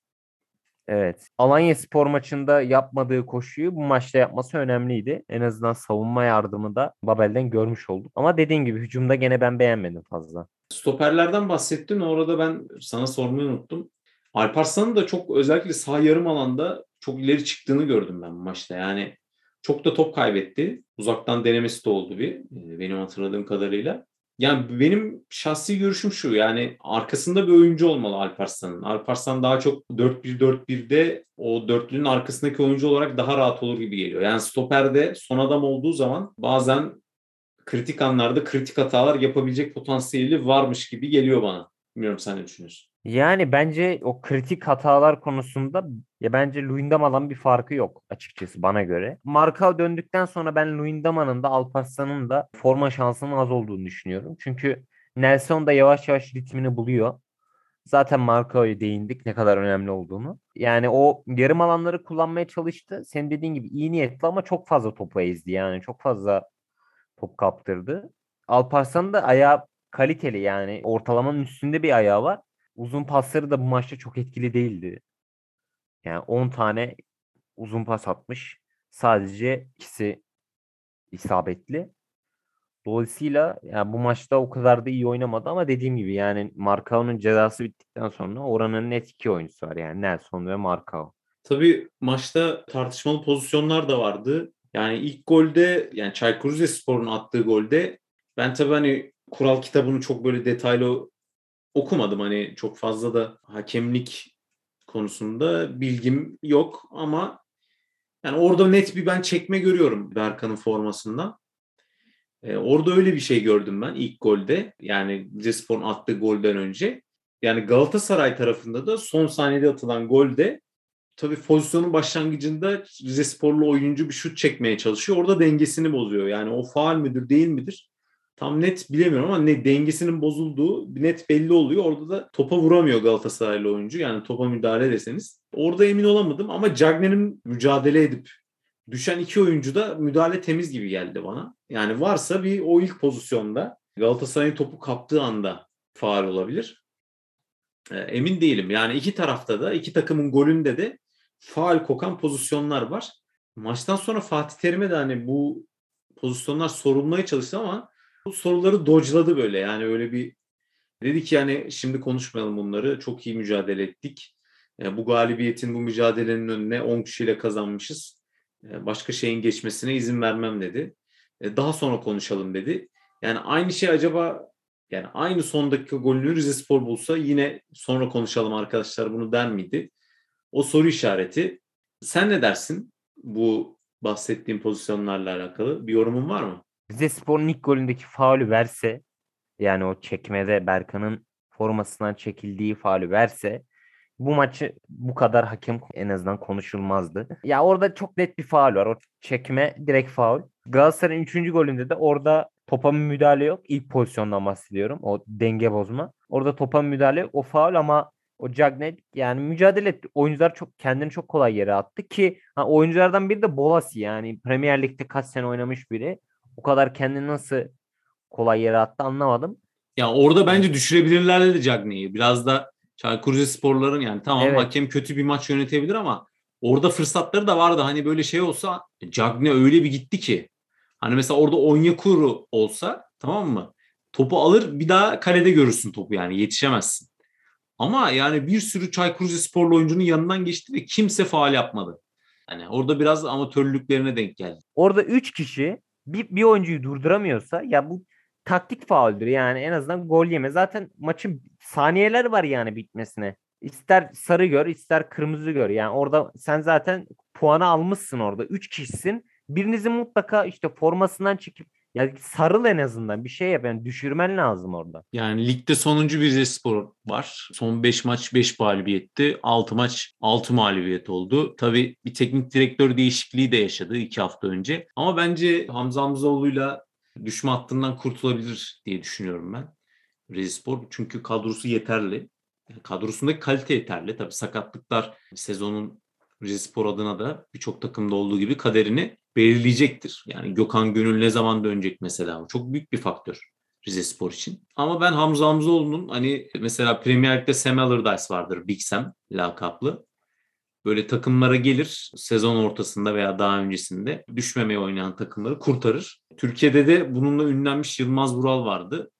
Evet. Alanya Spor maçında yapmadığı koşuyu bu maçta yapması önemliydi. En azından savunma yardımı da Babel'den görmüş olduk. Ama dediğin gibi hücumda gene ben beğenmedim fazla. Stoperlerden bahsettin. Orada ben sana sormayı unuttum. Alparslan'ın da çok özellikle sağ yarım alanda çok ileri çıktığını gördüm ben maçta. Yani çok da top kaybetti. Uzaktan denemesi de oldu bir e, benim hatırladığım kadarıyla. Yani benim şahsi görüşüm şu yani arkasında bir oyuncu olmalı Alparslan'ın. Alparslan daha çok 4-1-4-1'de o dörtlünün arkasındaki oyuncu olarak daha rahat olur gibi geliyor. Yani stoperde son adam olduğu zaman bazen kritik anlarda kritik hatalar yapabilecek potansiyeli varmış gibi geliyor bana. Bilmiyorum sen ne düşünüyorsun? Yani bence o kritik hatalar konusunda ya bence Luyendama'dan bir farkı yok açıkçası bana göre. Marka döndükten sonra ben Luyendama'nın da Alparslan'ın da forma şansının az olduğunu düşünüyorum. Çünkü Nelson da yavaş yavaş ritmini buluyor. Zaten Markao'ya değindik ne kadar önemli olduğunu. Yani o yarım alanları kullanmaya çalıştı. Senin dediğin gibi iyi niyetli ama çok fazla topu ezdi. Yani çok fazla top kaptırdı. Alparslan da ayağı kaliteli yani ortalamanın üstünde bir ayağı var. Uzun pasları da bu maçta çok etkili değildi. Yani 10 tane uzun pas atmış. Sadece ikisi isabetli. Dolayısıyla yani bu maçta o kadar da iyi oynamadı ama dediğim gibi yani Marcao'nun cezası bittikten sonra oranın net iki oyuncusu var yani Nelson ve Marcao. Tabii maçta tartışmalı pozisyonlar da vardı. Yani ilk golde yani Çaykur Rizespor'un attığı golde ben tabii hani kural kitabını çok böyle detaylı okumadım. Hani çok fazla da hakemlik konusunda bilgim yok ama yani orada net bir ben çekme görüyorum Berkan'ın formasından. Ee, orada öyle bir şey gördüm ben ilk golde. Yani Rizespor'un attığı golden önce. Yani Galatasaray tarafında da son saniyede atılan golde tabii pozisyonun başlangıcında Rizesporlu oyuncu bir şut çekmeye çalışıyor. Orada dengesini bozuyor. Yani o faal müdür değil midir? Tam net bilemiyorum ama ne dengesinin bozulduğu net belli oluyor. Orada da topa vuramıyor Galatasaraylı oyuncu. Yani topa müdahale deseniz. Orada emin olamadım ama Cagney'in mücadele edip düşen iki oyuncu da müdahale temiz gibi geldi bana. Yani varsa bir o ilk pozisyonda Galatasaray'ın topu kaptığı anda faal olabilir. E, emin değilim. Yani iki tarafta da iki takımın golünde de faal kokan pozisyonlar var. Maçtan sonra Fatih Terim'e de hani bu pozisyonlar sorulmaya çalıştı ama bu soruları dodge'ladı böyle. Yani öyle bir dedi ki yani şimdi konuşmayalım bunları. Çok iyi mücadele ettik. E, bu galibiyetin, bu mücadelenin önüne 10 kişiyle kazanmışız. E, başka şeyin geçmesine izin vermem dedi. E, daha sonra konuşalım dedi. Yani aynı şey acaba yani aynı son dakika golünü Rizespor bulsa yine sonra konuşalım arkadaşlar bunu der miydi? O soru işareti. Sen ne dersin bu bahsettiğim pozisyonlarla alakalı? Bir yorumun var mı? Rizespor'un ilk golündeki faulü verse yani o çekmede Berkan'ın formasından çekildiği faulü verse bu maçı bu kadar hakem en azından konuşulmazdı. Ya orada çok net bir faul var. O çekme direkt faul. Galatasaray'ın 3. golünde de orada topa müdahale yok. İlk pozisyondan bahsediyorum. O denge bozma. Orada topa müdahale yok. O faul ama o Cagney yani mücadele etti. Oyuncular çok kendini çok kolay yere attı ki ha, oyunculardan biri de Bolasi yani Premier Lig'de kaç sene oynamış biri. O kadar kendini nasıl kolay yere attı anlamadım. Ya orada bence düşürebilirler de Cagney'i. Biraz da Çaykur Rizespor'ların yani tamam evet. hakem kötü bir maç yönetebilir ama orada fırsatları da vardı. Hani böyle şey olsa Cagney öyle bir gitti ki. Hani mesela orada Onyekuru olsa tamam mı? Topu alır bir daha kalede görürsün topu yani yetişemezsin. Ama yani bir sürü Çaykur Rizesporlu oyuncunun yanından geçti ve kimse faal yapmadı. Yani orada biraz amatörlüklerine denk geldi. Orada 3 kişi bir, bir oyuncuyu durduramıyorsa ya bu taktik fauldür yani en azından gol yeme. Zaten maçın saniyeler var yani bitmesine. İster sarı gör ister kırmızı gör. Yani orada sen zaten puanı almışsın orada. Üç kişisin. Birinizin mutlaka işte formasından çekip ya sarıl en azından bir şey yap. Yani düşürmen lazım orada. Yani ligde sonuncu bir Rizespor var. Son 5 maç 5 galibiyetti. 6 maç 6 mağlubiyet oldu. Tabii bir teknik direktör değişikliği de yaşadı 2 hafta önce. Ama bence Hamza Hamzoğlu'yla düşme hattından kurtulabilir diye düşünüyorum ben. Rizespor çünkü kadrosu yeterli. Kadrosundaki kalite yeterli. Tabii sakatlıklar sezonun Rizespor adına da birçok takımda olduğu gibi kaderini belirleyecektir. Yani Gökhan Gönül ne zaman dönecek mesela? Çok büyük bir faktör Rizespor için. Ama ben Hamza Hamzoğlu'nun hani mesela Premier Lig'de Sam Allardyce vardır. Big Sam lakaplı. Böyle takımlara gelir sezon ortasında veya daha öncesinde düşmemeye oynayan takımları kurtarır. Türkiye'de de bununla ünlenmiş Yılmaz Vural vardı.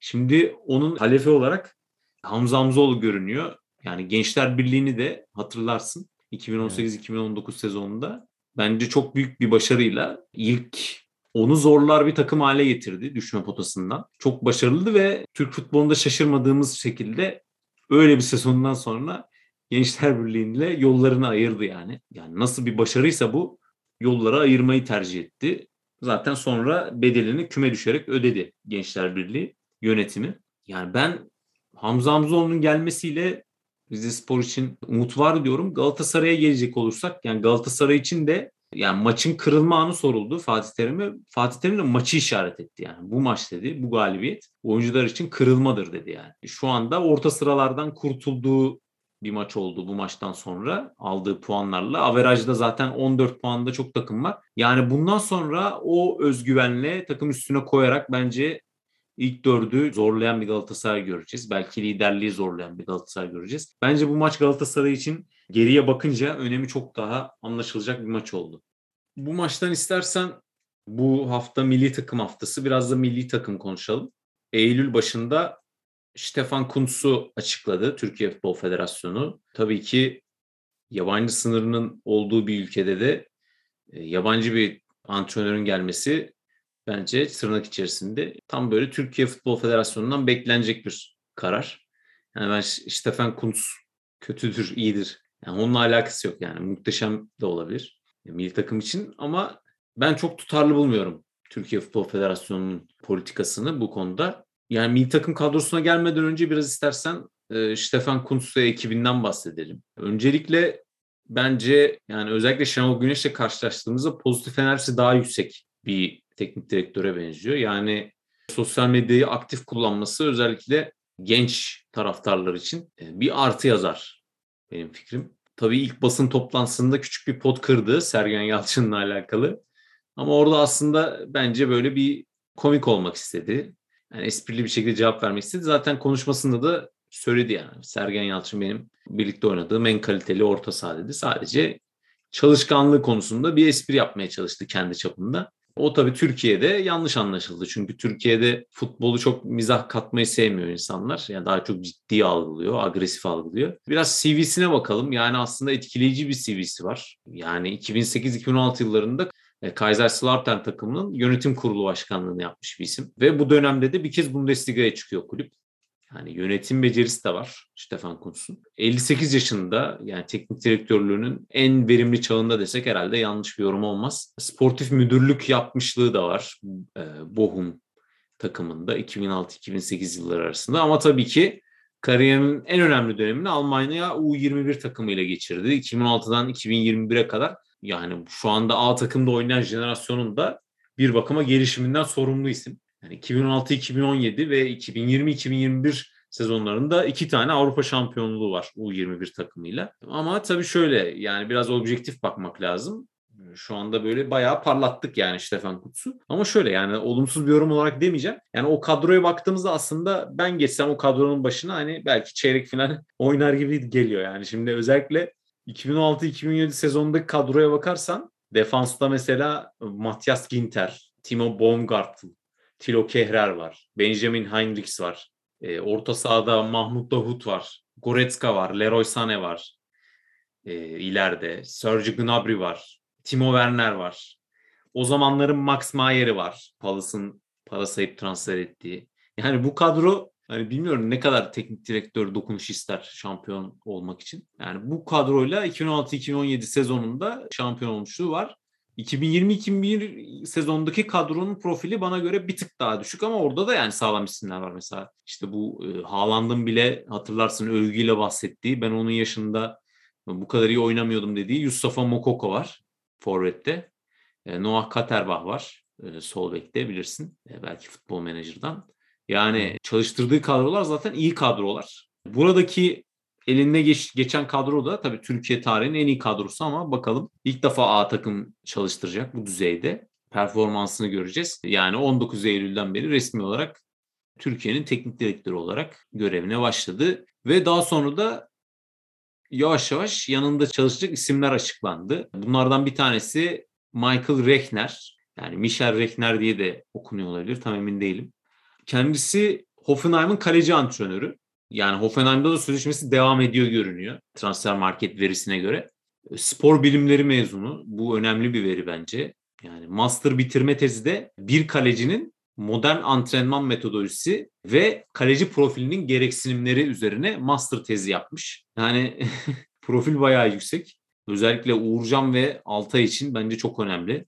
Şimdi onun halefi olarak Hamza Hamzoğlu görünüyor. Yani Gençler Birliği'ni de hatırlarsın 2018-2019 sezonunda bence çok büyük bir başarıyla ilk onu zorlar bir takım hale getirdi düşme potasından. Çok başarılı ve Türk futbolunda şaşırmadığımız şekilde öyle bir sezondan sonra Gençler Birliği'yle yollarını ayırdı yani. Yani nasıl bir başarıysa bu yolları ayırmayı tercih etti. Zaten sonra bedelini küme düşerek ödedi Gençler Birliği yönetimi. Yani ben Hamza Hamzoğlu'nun gelmesiyle Rize Spor için umut var diyorum. Galatasaray'a gelecek olursak yani Galatasaray için de yani maçın kırılma anı soruldu Fatih Terim'e. Fatih Terim de maçı işaret etti yani. Bu maç dedi, bu galibiyet oyuncular için kırılmadır dedi yani. Şu anda orta sıralardan kurtulduğu bir maç oldu bu maçtan sonra aldığı puanlarla. Averajda zaten 14 puanda çok takım var. Yani bundan sonra o özgüvenle takım üstüne koyarak bence ilk dördü zorlayan bir Galatasaray göreceğiz. Belki liderliği zorlayan bir Galatasaray göreceğiz. Bence bu maç Galatasaray için geriye bakınca önemi çok daha anlaşılacak bir maç oldu. Bu maçtan istersen bu hafta milli takım haftası biraz da milli takım konuşalım. Eylül başında Stefan Kuntz'u açıkladı Türkiye Futbol Federasyonu. Tabii ki yabancı sınırının olduğu bir ülkede de e, yabancı bir antrenörün gelmesi bence tırnak içerisinde tam böyle Türkiye Futbol Federasyonu'ndan beklenecek bir karar. Yani ben Stefan Kuntz kötüdür, iyidir. Yani onunla alakası yok yani. Muhteşem de olabilir milli takım için ama ben çok tutarlı bulmuyorum Türkiye Futbol Federasyonu'nun politikasını bu konuda. Yani milli takım kadrosuna gelmeden önce biraz istersen e, Stefan Kuntz ekibinden bahsedelim. Öncelikle bence yani özellikle Şenol Güneş'le karşılaştığımızda pozitif enerjisi daha yüksek bir teknik direktöre benziyor. Yani sosyal medyayı aktif kullanması özellikle genç taraftarlar için e, bir artı yazar benim fikrim. Tabii ilk basın toplantısında küçük bir pot kırdı Sergen Yalçın'la alakalı. Ama orada aslında bence böyle bir komik olmak istedi. Yani esprili bir şekilde cevap vermek istedi. Zaten konuşmasında da söyledi yani. Sergen Yalçın benim birlikte oynadığım en kaliteli orta saha dedi. Sadece çalışkanlığı konusunda bir espri yapmaya çalıştı kendi çapında. O tabii Türkiye'de yanlış anlaşıldı. Çünkü Türkiye'de futbolu çok mizah katmayı sevmiyor insanlar. Yani daha çok ciddi algılıyor, agresif algılıyor. Biraz CV'sine bakalım. Yani aslında etkileyici bir CV'si var. Yani 2008-2016 yıllarında e, Kaiserslautern takımının yönetim kurulu başkanlığını yapmış bir isim. Ve bu dönemde de bir kez Bundesliga'ya çıkıyor kulüp. Yani yönetim becerisi de var Stefan Kuntz'un. 58 yaşında yani teknik direktörlüğünün en verimli çağında desek herhalde yanlış bir yorum olmaz. Sportif müdürlük yapmışlığı da var e, Bochum takımında 2006-2008 yılları arasında. Ama tabii ki kariyerinin en önemli dönemini Almanya U21 takımıyla geçirdi. 2016'dan 2021'e kadar yani şu anda A takımda oynayan jenerasyonun da bir bakıma gelişiminden sorumlu isim. Yani 2016-2017 ve 2020-2021 sezonlarında iki tane Avrupa şampiyonluğu var U21 takımıyla. Ama tabii şöyle yani biraz objektif bakmak lazım. Şu anda böyle bayağı parlattık yani Stefan Kutz'u. Ama şöyle yani olumsuz bir yorum olarak demeyeceğim. Yani o kadroya baktığımızda aslında ben geçsem o kadronun başına hani belki çeyrek final oynar gibi geliyor yani. Şimdi özellikle 2016-2017 sezonundaki kadroya bakarsan defansta mesela Matthias Ginter, Timo Baumgartl, Tilo Kehrer var. Benjamin Heinrichs var. E, orta sahada Mahmut Davut var. Goretzka var. Leroy Sané var. E, ileride. Serge Gnabry var. Timo Werner var. O zamanların Max Mayer'i var. Palace'ın para sayıp transfer ettiği. Yani bu kadro hani bilmiyorum ne kadar teknik direktör dokunuş ister şampiyon olmak için. Yani bu kadroyla 2016-2017 sezonunda şampiyon olmuşluğu var. 2020-2021 sezondaki kadronun profili bana göre bir tık daha düşük ama orada da yani sağlam isimler var mesela. İşte bu e, Haaland'ın bile hatırlarsın övgüyle bahsettiği ben onun yaşında bu kadar iyi oynamıyordum dediği Yusufa Mokoko var Forvet'te. E, Noah Katerbach var e, sol bekte bilirsin. E, belki futbol menajerden. Yani çalıştırdığı kadrolar zaten iyi kadrolar. Buradaki elinde geç, geçen kadro da tabii Türkiye tarihinin en iyi kadrosu ama bakalım ilk defa A takım çalıştıracak bu düzeyde. Performansını göreceğiz. Yani 19 Eylül'den beri resmi olarak Türkiye'nin teknik direktörü olarak görevine başladı. Ve daha sonra da yavaş yavaş yanında çalışacak isimler açıklandı. Bunlardan bir tanesi Michael Rechner. Yani Michel Rechner diye de okunuyor olabilir tam emin değilim. Kendisi Hoffenheim'ın kaleci antrenörü. Yani Hoffenheim'da da sözleşmesi devam ediyor görünüyor transfer market verisine göre. Spor bilimleri mezunu. Bu önemli bir veri bence. Yani master bitirme tezi de bir kalecinin modern antrenman metodolojisi ve kaleci profilinin gereksinimleri üzerine master tezi yapmış. Yani profil bayağı yüksek. Özellikle Uğurcan ve Altay için bence çok önemli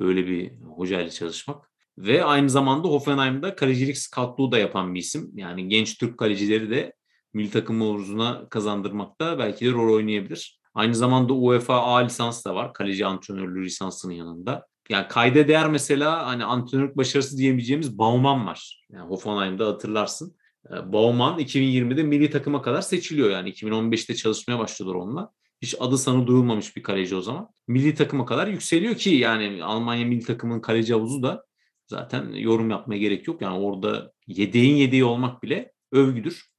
böyle bir hocayla çalışmak. Ve aynı zamanda Hoffenheim'da kalecilik scoutluğu da yapan bir isim. Yani genç Türk kalecileri de milli takım uğruna kazandırmakta belki de rol oynayabilir. Aynı zamanda UEFA A lisans da var. Kaleci antrenörlüğü lisansının yanında. Yani kayda değer mesela hani antrenörlük başarısı diyemeyeceğimiz Bauman var. Yani Hoffenheim'da hatırlarsın. Ee, Bauman 2020'de milli takıma kadar seçiliyor. Yani 2015'te çalışmaya başladılar onunla. Hiç adı sanı duyulmamış bir kaleci o zaman. Milli takıma kadar yükseliyor ki yani Almanya milli takımının kaleci havuzu da zaten yorum yapmaya gerek yok. Yani orada yedeğin yedeği olmak bile övgüdür.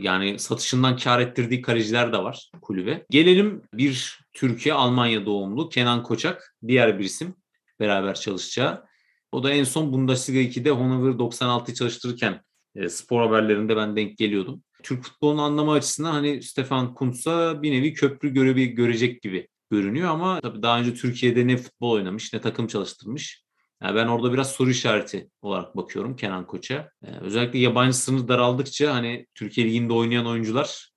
Yani satışından kar ettirdiği kaleciler de var kulübe. Gelelim bir Türkiye Almanya doğumlu Kenan Koçak diğer bir isim beraber çalışacağı. O da en son Bundesliga 2'de Hannover 96'yı çalıştırırken e, spor haberlerinde ben denk geliyordum. Türk futbolunu anlama açısından hani Stefan Kuntz'a bir nevi köprü görevi görecek gibi görünüyor ama tabii daha önce Türkiye'de ne futbol oynamış ne takım çalıştırmış Yani ben orada biraz soru işareti olarak bakıyorum Kenan Koç'a. Ee, özellikle yabancı sınır daraldıkça hani Türkiye Ligi'nde oynayan oyuncular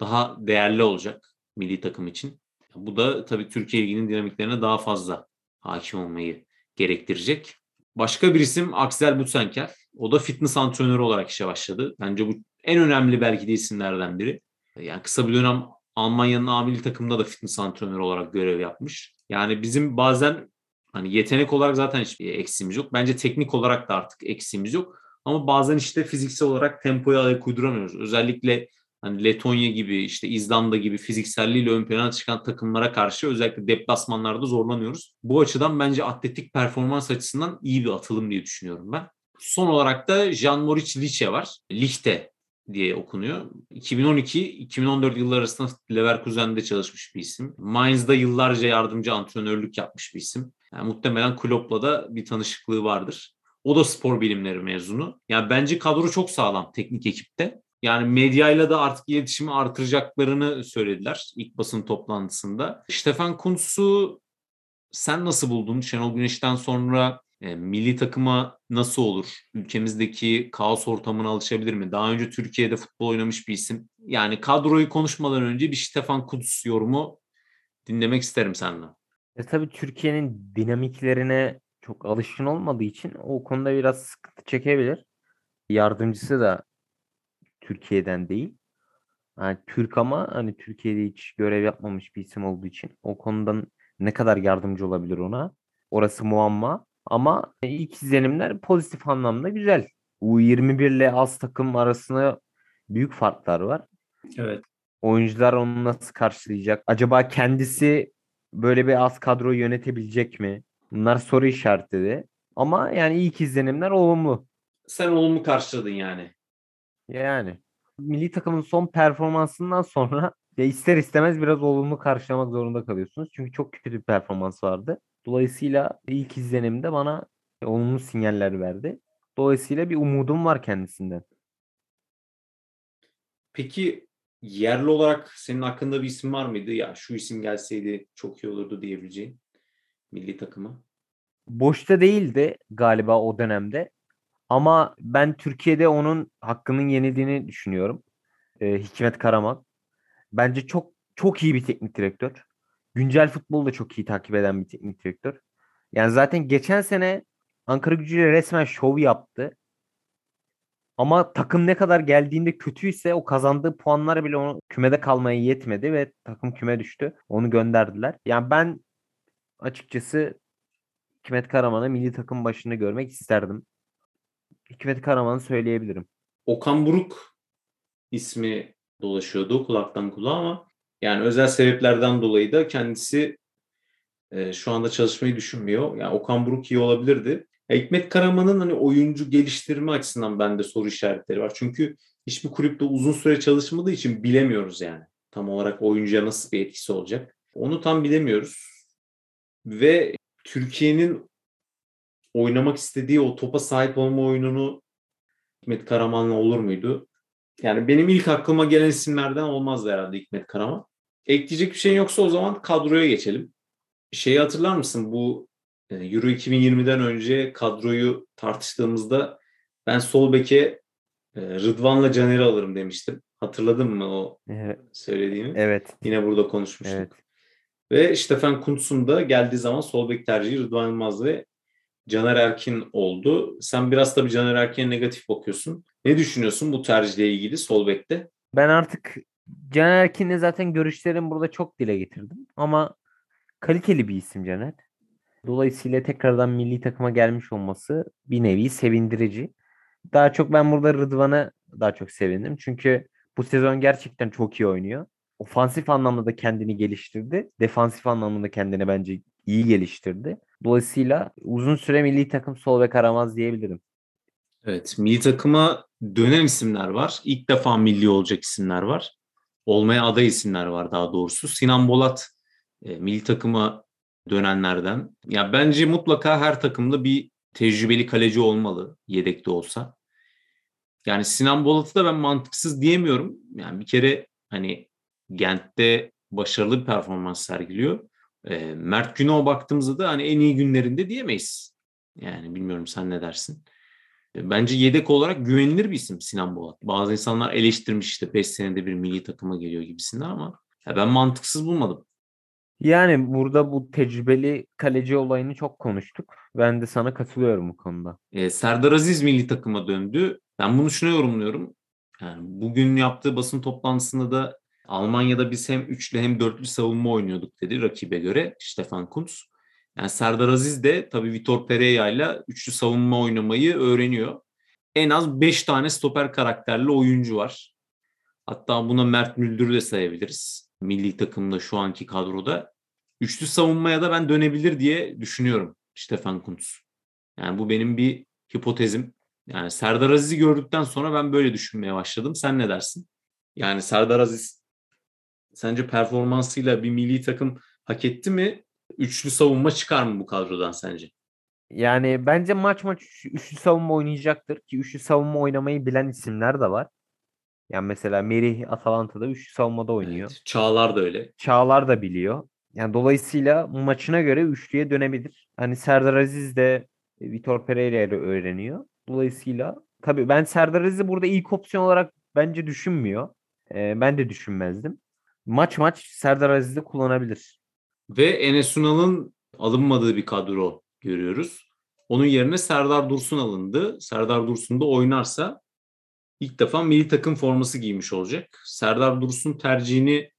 daha değerli olacak milli takım için. Bu da tabii Türkiye Ligi'nin dinamiklerine daha fazla hakim olmayı gerektirecek. Başka bir isim Axel Butsenkel. O da fitness antrenörü olarak işe başladı. Bence bu en önemli belki de isimlerden biri. Yani kısa bir dönem Almanya'nın amili takımında da fitness antrenörü olarak görev yapmış. Yani bizim bazen hani yetenek olarak zaten hiçbir eksiğimiz yok. Bence teknik olarak da artık eksiğimiz yok. Ama bazen işte fiziksel olarak tempoya ayak uyduramıyoruz. Özellikle hani Letonya gibi işte İzlanda gibi fizikselliğiyle ön plana çıkan takımlara karşı özellikle deplasmanlarda zorlanıyoruz. Bu açıdan bence atletik performans açısından iyi bir atılım diye düşünüyorum ben. Son olarak da Jan Moritz Lice var. Lichte diye okunuyor. 2012-2014 yılları arasında Leverkusen'de çalışmış bir isim. Mainz'da yıllarca yardımcı antrenörlük yapmış bir isim. Yani muhtemelen Klopp'la da bir tanışıklığı vardır. O da spor bilimleri mezunu. Yani bence kadro çok sağlam teknik ekipte. Yani medyayla da artık iletişimi artıracaklarını söylediler ilk basın toplantısında. Stefan Kuntz'u sen nasıl buldun? Şenol Güneş'ten sonra e, milli takıma nasıl olur? Ülkemizdeki kaos ortamına alışabilir mi? Daha önce Türkiye'de futbol oynamış bir isim. Yani kadroyu konuşmadan önce bir Stefan Kudus yorumu dinlemek isterim senden. E tabii Türkiye'nin dinamiklerine çok alışkın olmadığı için o konuda biraz sıkıntı çekebilir. Yardımcısı da Türkiye'den değil. Yani Türk ama hani Türkiye'de hiç görev yapmamış bir isim olduğu için o konudan ne kadar yardımcı olabilir ona? Orası muamma. Ama ilk izlenimler pozitif anlamda güzel. U21 ile az takım arasında büyük farklar var. Evet. Oyuncular onu nasıl karşılayacak? Acaba kendisi böyle bir az kadro yönetebilecek mi? Bunlar soru işaretleri. Ama yani ilk izlenimler olumlu. Sen olumlu karşıladın yani. Yani milli takımın son performansından sonra ya ister istemez biraz olumlu karşılamak zorunda kalıyorsunuz. Çünkü çok kötü bir performans vardı. Dolayısıyla ilk izlenimde bana olumlu sinyaller verdi. Dolayısıyla bir umudum var kendisinden. Peki yerli olarak senin hakkında bir isim var mıydı? Ya şu isim gelseydi çok iyi olurdu diyebileceğin milli takıma. Boşta değildi galiba o dönemde. Ama ben Türkiye'de onun hakkının yenildiğini düşünüyorum. Ee, Hikmet Karaman. Bence çok çok iyi bir teknik direktör. Güncel futbolu da çok iyi takip eden bir teknik direktör. Yani zaten geçen sene Ankara gücüyle resmen şov yaptı. Ama takım ne kadar geldiğinde kötüyse o kazandığı puanlar bile onu kümede kalmaya yetmedi ve takım küme düştü. Onu gönderdiler. Yani ben açıkçası Hikmet Karaman'ı milli takım başında görmek isterdim. Hikmet Karaman'ı söyleyebilirim. Okan Buruk ismi dolaşıyordu kulaktan kulağa ama yani özel sebeplerden dolayı da kendisi e, şu anda çalışmayı düşünmüyor. Yani Okan Buruk iyi olabilirdi. Hikmet Karaman'ın hani oyuncu geliştirme açısından bende soru işaretleri var. Çünkü hiçbir kulüpte uzun süre çalışmadığı için bilemiyoruz yani. Tam olarak oyuncuya nasıl bir etkisi olacak. Onu tam bilemiyoruz. Ve Türkiye'nin oynamak istediği o topa sahip olma oyununu Hikmet Karaman'la olur muydu? Yani benim ilk aklıma gelen isimlerden olmazdı herhalde Hikmet Karaman. Ekleyecek bir şey yoksa o zaman kadroya geçelim. Şeyi hatırlar mısın? Bu Euro 2020'den önce kadroyu tartıştığımızda ben sol beke e, Rıdvan'la Caner'i alırım demiştim. Hatırladın mı o evet. söylediğimi? Evet. Yine burada konuşmuştuk. Evet. Ve Stefan Kuntz'un da geldiği zaman sol bek tercihi Rıdvan Yılmaz ve Caner Erkin oldu. Sen biraz tabii Caner Erkin'e negatif bakıyorsun. Ne düşünüyorsun bu tercihle ilgili sol bekte? Ben artık Caner Erkin'le zaten görüşlerimi burada çok dile getirdim. Ama kaliteli bir isim Caner. Dolayısıyla tekrardan milli takıma gelmiş olması bir nevi sevindirici. Daha çok ben burada Rıdvan'ı daha çok sevindim. Çünkü bu sezon gerçekten çok iyi oynuyor. Ofansif anlamda da kendini geliştirdi. Defansif anlamda da kendini bence iyi geliştirdi. Dolayısıyla uzun süre milli takım sol ve karamaz diyebilirim. Evet, milli takıma dönen isimler var. İlk defa milli olacak isimler var. Olmaya aday isimler var daha doğrusu. Sinan Bolat e, milli takıma dönenlerden. Ya bence mutlaka her takımda bir tecrübeli kaleci olmalı yedekte olsa. Yani Sinan Bolat'ı da ben mantıksız diyemiyorum. Yani bir kere hani Gent'te başarılı bir performans sergiliyor. E, Mert Günok'a baktığımızda da hani en iyi günlerinde diyemeyiz. Yani bilmiyorum sen ne dersin? Bence yedek olarak güvenilir bir isim Sinan Bolat. Bazı insanlar eleştirmiş işte 5 senede bir milli takıma geliyor gibisinden ama ben mantıksız bulmadım. Yani burada bu tecrübeli kaleci olayını çok konuştuk. Ben de sana katılıyorum bu konuda. Ee, Serdar Aziz milli takıma döndü. Ben bunu şuna yorumluyorum. Yani bugün yaptığı basın toplantısında da Almanya'da biz hem üçlü hem dörtlü savunma oynuyorduk dedi rakibe göre Stefan Kuntz. Yani Serdar Aziz de tabii Vitor Pereira ile üçlü savunma oynamayı öğreniyor. En az 5 tane stoper karakterli oyuncu var. Hatta buna Mert Müldür'ü de sayabiliriz. Milli takımda şu anki kadroda. Üçlü savunmaya da ben dönebilir diye düşünüyorum Stefan Kuntz. Yani bu benim bir hipotezim. Yani Serdar Aziz'i gördükten sonra ben böyle düşünmeye başladım. Sen ne dersin? Yani Serdar Aziz sence performansıyla bir milli takım hak etti mi? Üçlü savunma çıkar mı bu kadrodan sence? Yani bence maç maç üçlü savunma oynayacaktır ki üçlü savunma oynamayı bilen isimler de var. Yani mesela Merih Atalanta'da üçlü savunmada oynuyor. Evet, Çağlar da öyle. Çağlar da biliyor. Yani dolayısıyla maçına göre üçlüye dönebilir. Hani Serdar Aziz de Vitor Pereira ile öğreniyor. Dolayısıyla tabii ben Serdar Aziz'i burada ilk opsiyon olarak bence düşünmüyor. Ee, ben de düşünmezdim. Maç maç Serdar Aziz'i kullanabilir. Ve Enes Ünal'ın alınmadığı bir kadro görüyoruz. Onun yerine Serdar Dursun alındı. Serdar Dursun da oynarsa ilk defa milli takım forması giymiş olacak. Serdar Dursun tercihini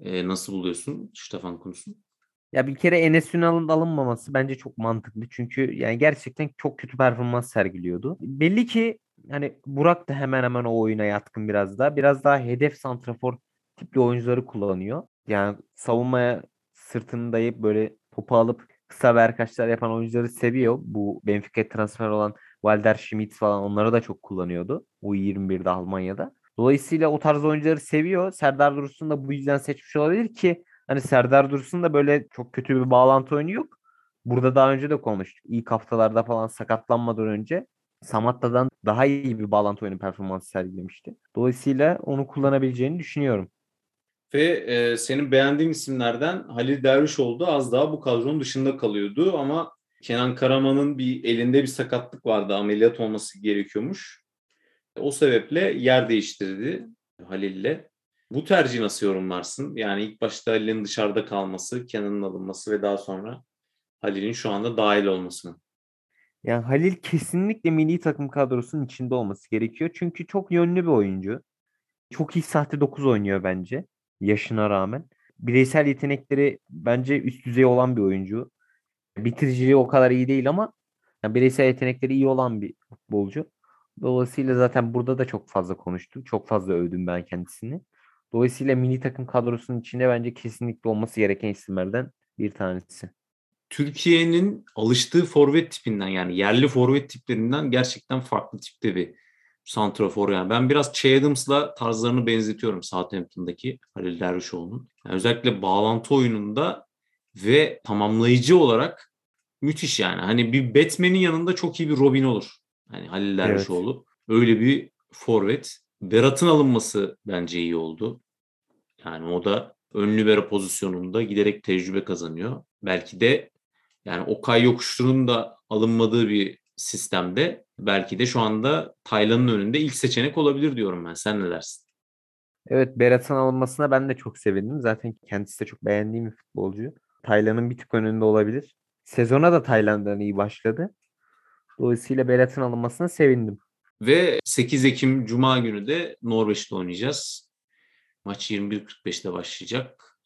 e, nasıl buluyorsun Stefan Kunus'un? Ya bir kere Enes Ünal'ın alınmaması bence çok mantıklı. Çünkü yani gerçekten çok kötü performans sergiliyordu. Belli ki hani Burak da hemen hemen o oyuna yatkın biraz daha. Biraz daha hedef santrafor tipli oyuncuları kullanıyor. Yani savunmaya sırtını dayayıp böyle topu alıp kısa verkaçlar yapan oyuncuları seviyor. Bu Benfica transfer olan Walter Schmidt falan onları da çok kullanıyordu. U21'de Almanya'da. Dolayısıyla o tarz oyuncuları seviyor. Serdar Dursun da bu yüzden seçmiş olabilir ki hani Serdar Dursun da böyle çok kötü bir bağlantı oyunu yok. Burada daha önce de konuştuk. İlk haftalarda falan sakatlanmadan önce Samatta'dan daha iyi bir bağlantı oyunu performansı sergilemişti. Dolayısıyla onu kullanabileceğini düşünüyorum. Ve e, senin beğendiğin isimlerden Halil Dervişoğlu da az daha bu kadronun dışında kalıyordu ama Kenan Karaman'ın bir elinde bir sakatlık vardı. Ameliyat olması gerekiyormuş. O sebeple yer değiştirdi Halil'le. Bu tercihi nasıl yorumlarsın? Yani ilk başta Halil'in dışarıda kalması, Kenan'ın alınması ve daha sonra Halil'in şu anda dahil olmasını. Yani Halil kesinlikle milli takım kadrosunun içinde olması gerekiyor. Çünkü çok yönlü bir oyuncu. Çok iyi sahte 9 oynuyor bence yaşına rağmen. Bireysel yetenekleri bence üst düzey olan bir oyuncu. Bitiriciliği o kadar iyi değil ama yani bireysel yetenekleri iyi olan bir futbolcu. Dolayısıyla zaten burada da çok fazla konuştu. Çok fazla övdüm ben kendisini. Dolayısıyla milli takım kadrosunun içinde bence kesinlikle olması gereken isimlerden bir tanesi. Türkiye'nin alıştığı forvet tipinden yani yerli forvet tiplerinden gerçekten farklı tipte bir santrafor yani. Ben biraz Che tarzlarını benzetiyorum Southampton'daki Halil Dervişoğlu'nun. Yani özellikle bağlantı oyununda ve tamamlayıcı olarak müthiş yani. Hani bir Batman'in yanında çok iyi bir Robin olur. Hani Halil Dervişoğlu. Evet. Öyle bir forvet. Berat'ın alınması bence iyi oldu. Yani o da ön libero pozisyonunda giderek tecrübe kazanıyor. Belki de yani Okay Yokuştur'un da alınmadığı bir sistemde belki de şu anda Taylan'ın önünde ilk seçenek olabilir diyorum ben. Sen ne dersin? Evet Berat'ın alınmasına ben de çok sevindim. Zaten kendisi de çok beğendiğim bir futbolcu. Taylan'ın bir tık önünde olabilir. Sezona da Tayland'dan iyi başladı. Dolayısıyla Berat'ın alınmasına sevindim. Ve 8 Ekim Cuma günü de Norveç'te oynayacağız. Maç 21.45'te başlayacak.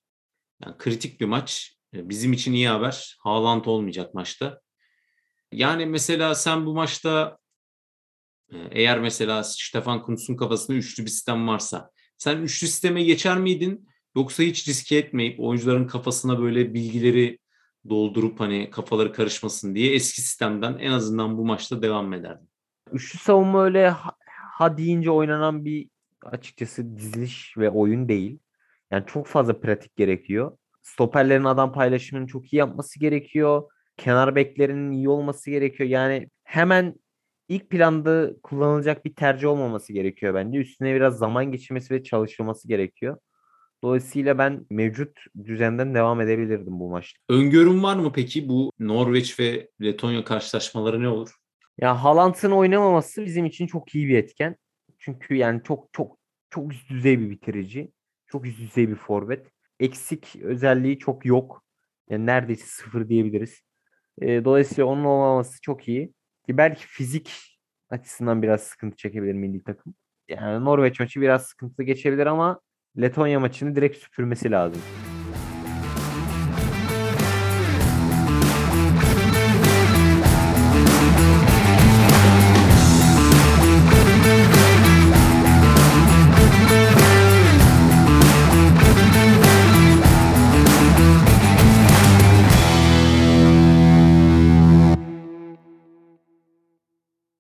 Yani kritik bir maç. Bizim için iyi haber. Haaland olmayacak maçta. Yani mesela sen bu maçta eğer mesela Stefan Kuntz'un kafasında üçlü bir sistem varsa sen üçlü sisteme geçer miydin? Yoksa hiç riske etmeyip oyuncuların kafasına böyle bilgileri doldurup hani kafaları karışmasın diye eski sistemden en azından bu maçta devam ederdin. Üçlü savunma öyle ha, ha deyince oynanan bir açıkçası diziliş ve oyun değil. Yani çok fazla pratik gerekiyor. Stoperlerin adam paylaşımını çok iyi yapması gerekiyor kenar beklerinin iyi olması gerekiyor. Yani hemen ilk planda kullanılacak bir tercih olmaması gerekiyor bence. Üstüne biraz zaman geçirmesi ve çalışılması gerekiyor. Dolayısıyla ben mevcut düzenden devam edebilirdim bu maçta. Öngörüm var mı peki bu Norveç ve Letonya karşılaşmaları ne olur? Ya Haaland'ın oynamaması bizim için çok iyi bir etken. Çünkü yani çok çok çok üst düzey bir bitirici. Çok üst düzey bir forvet. Eksik özelliği çok yok. Yani neredeyse sıfır diyebiliriz. E, dolayısıyla onun olmaması çok iyi. Ki belki fizik açısından biraz sıkıntı çekebilir milli takım. Yani Norveç maçı biraz sıkıntılı geçebilir ama Letonya maçını direkt süpürmesi lazım.